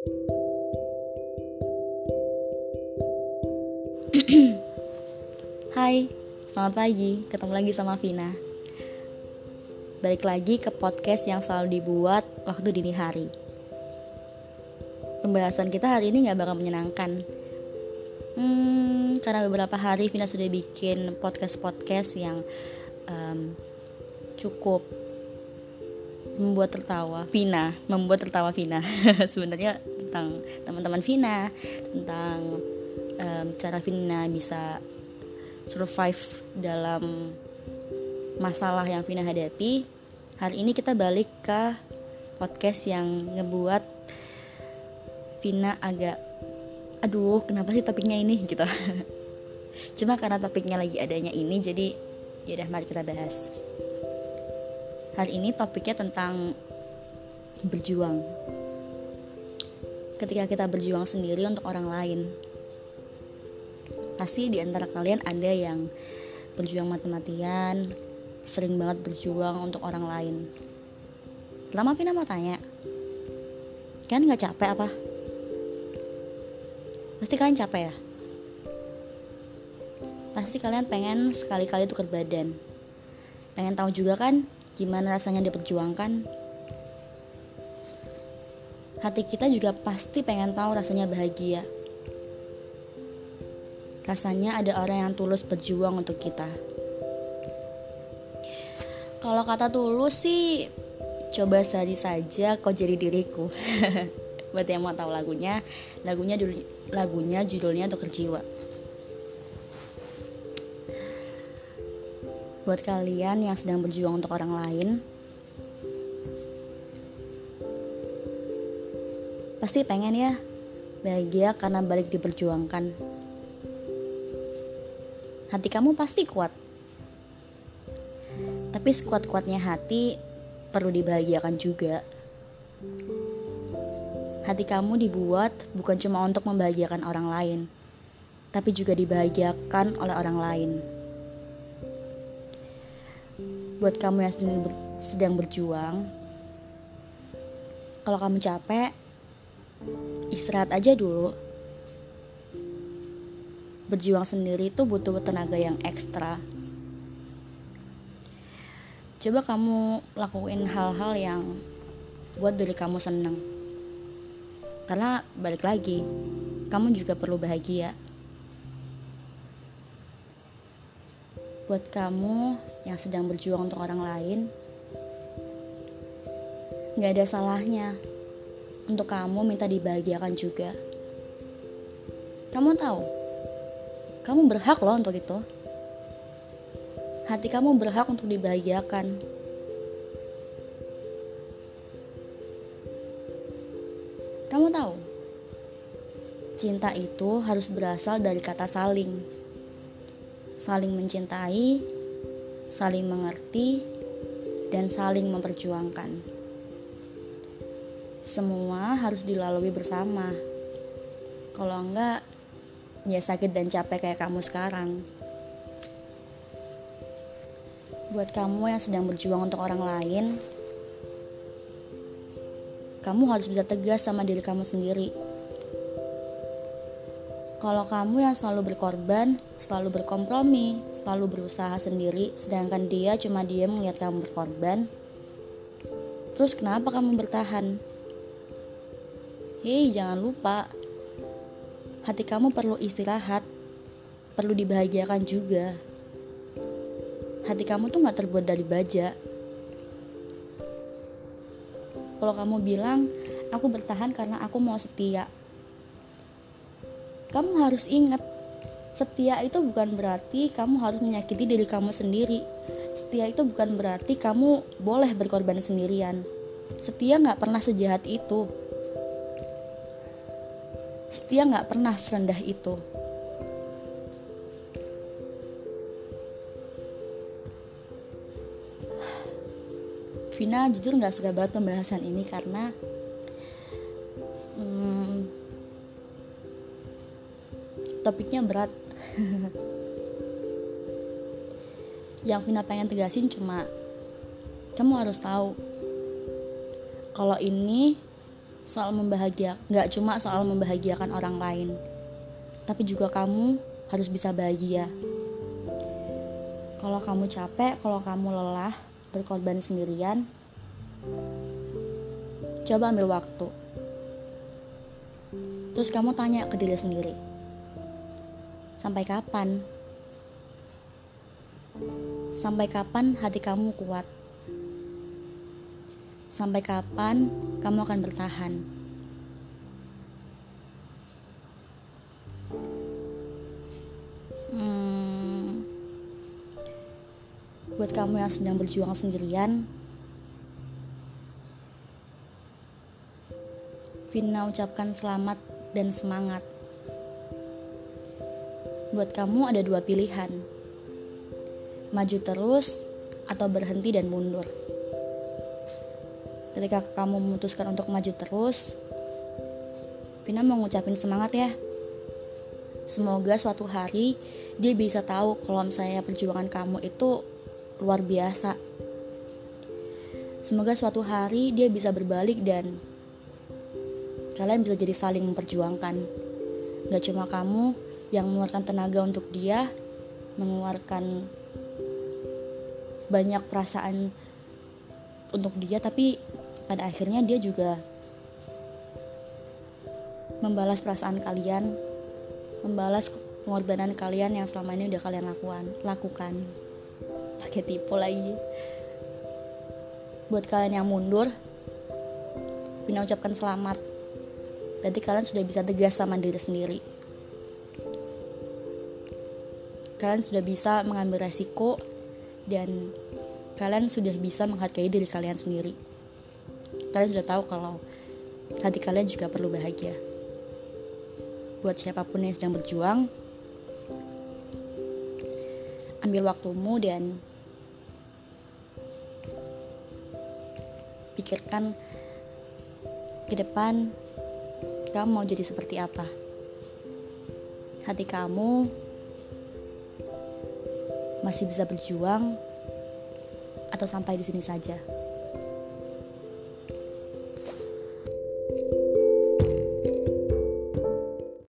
Hai, selamat pagi. Ketemu lagi sama Vina. Balik lagi ke podcast yang selalu dibuat waktu dini hari. Pembahasan kita hari ini gak bakal menyenangkan. Hmm, karena beberapa hari Vina sudah bikin podcast-podcast yang um, cukup membuat tertawa Vina, membuat tertawa Vina. Sebenarnya tentang teman-teman Vina, tentang um, cara Vina bisa survive dalam masalah yang Vina hadapi. Hari ini kita balik ke podcast yang ngebuat Vina agak aduh kenapa sih topiknya ini? Gitu. Cuma karena topiknya lagi adanya ini jadi ya udah mari kita bahas hari ini topiknya tentang berjuang. Ketika kita berjuang sendiri untuk orang lain pasti di antara kalian ada yang berjuang mati-matian sering banget berjuang untuk orang lain. Lama Vina mau tanya kan nggak capek apa? Pasti kalian capek ya? Pasti kalian pengen sekali-kali tukar badan. Pengen tahu juga kan gimana rasanya diperjuangkan hati kita juga pasti pengen tahu rasanya bahagia Rasanya ada orang yang tulus berjuang untuk kita. Kalau kata tulus sih, coba saja saja kau jadi diriku. Buat yang mau tahu lagunya, lagunya lagunya judulnya Tukar Jiwa. Buat kalian yang sedang berjuang untuk orang lain, pasti pengen ya bahagia karena balik diperjuangkan hati kamu pasti kuat. Tapi sekuat-kuatnya hati perlu dibahagiakan juga. Hati kamu dibuat bukan cuma untuk membahagiakan orang lain, tapi juga dibahagiakan oleh orang lain. Buat kamu yang sedang, ber, sedang berjuang, kalau kamu capek, istirahat aja dulu. Berjuang sendiri itu butuh tenaga yang ekstra. Coba kamu lakuin hal-hal yang buat diri kamu seneng karena balik lagi kamu juga perlu bahagia buat kamu yang sedang berjuang untuk orang lain nggak ada salahnya untuk kamu minta dibahagiakan juga kamu tahu kamu berhak loh untuk itu. Hati kamu berhak untuk dibahagiakan. Kamu tahu, cinta itu harus berasal dari kata saling. Saling mencintai, saling mengerti, dan saling memperjuangkan. Semua harus dilalui bersama. Kalau enggak, ya sakit dan capek kayak kamu sekarang. Buat kamu yang sedang berjuang untuk orang lain, kamu harus bisa tegas sama diri kamu sendiri. Kalau kamu yang selalu berkorban, selalu berkompromi, selalu berusaha sendiri, sedangkan dia cuma diam melihat kamu berkorban, terus kenapa kamu bertahan? Hei, jangan lupa, hati kamu perlu istirahat, perlu dibahagiakan juga. Hati kamu tuh gak terbuat dari baja. Kalau kamu bilang, aku bertahan karena aku mau setia. Kamu harus ingat, setia itu bukan berarti kamu harus menyakiti diri kamu sendiri. Setia itu bukan berarti kamu boleh berkorban sendirian. Setia gak pernah sejahat itu Setia nggak pernah serendah itu. Vina jujur nggak suka banget pembahasan ini karena hmm, topiknya berat. Yang Vina pengen tegasin cuma kamu harus tahu kalau ini soal membahagia nggak cuma soal membahagiakan orang lain tapi juga kamu harus bisa bahagia kalau kamu capek kalau kamu lelah berkorban sendirian coba ambil waktu terus kamu tanya ke diri sendiri sampai kapan sampai kapan hati kamu kuat Sampai kapan kamu akan bertahan? Hmm, buat kamu yang sedang berjuang sendirian, Vina ucapkan selamat dan semangat. Buat kamu ada dua pilihan, maju terus atau berhenti dan mundur. Ketika kamu memutuskan untuk maju terus Vina mau ngucapin semangat ya. Semoga suatu hari dia bisa tahu kalau misalnya perjuangan kamu itu luar biasa. Semoga suatu hari dia bisa berbalik dan kalian bisa jadi saling memperjuangkan. Gak cuma kamu yang mengeluarkan tenaga untuk dia mengeluarkan banyak perasaan untuk dia tapi pada akhirnya dia juga membalas perasaan kalian membalas pengorbanan kalian yang selama ini udah kalian lakukan lakukan. Pakai tipu lagi. Buat kalian yang mundur Bina ucapkan selamat. Berarti kalian sudah bisa tegas sama diri sendiri kalian sudah bisa mengambil resiko dan kalian sudah bisa menghargai diri kalian sendiri. Kalian sudah tahu kalau hati kalian juga perlu bahagia. Buat siapa pun yang sedang berjuang ambil waktumu dan pikirkan ke depan kamu mau jadi seperti apa. Hati kamu masih bisa berjuang atau sampai di sini saja.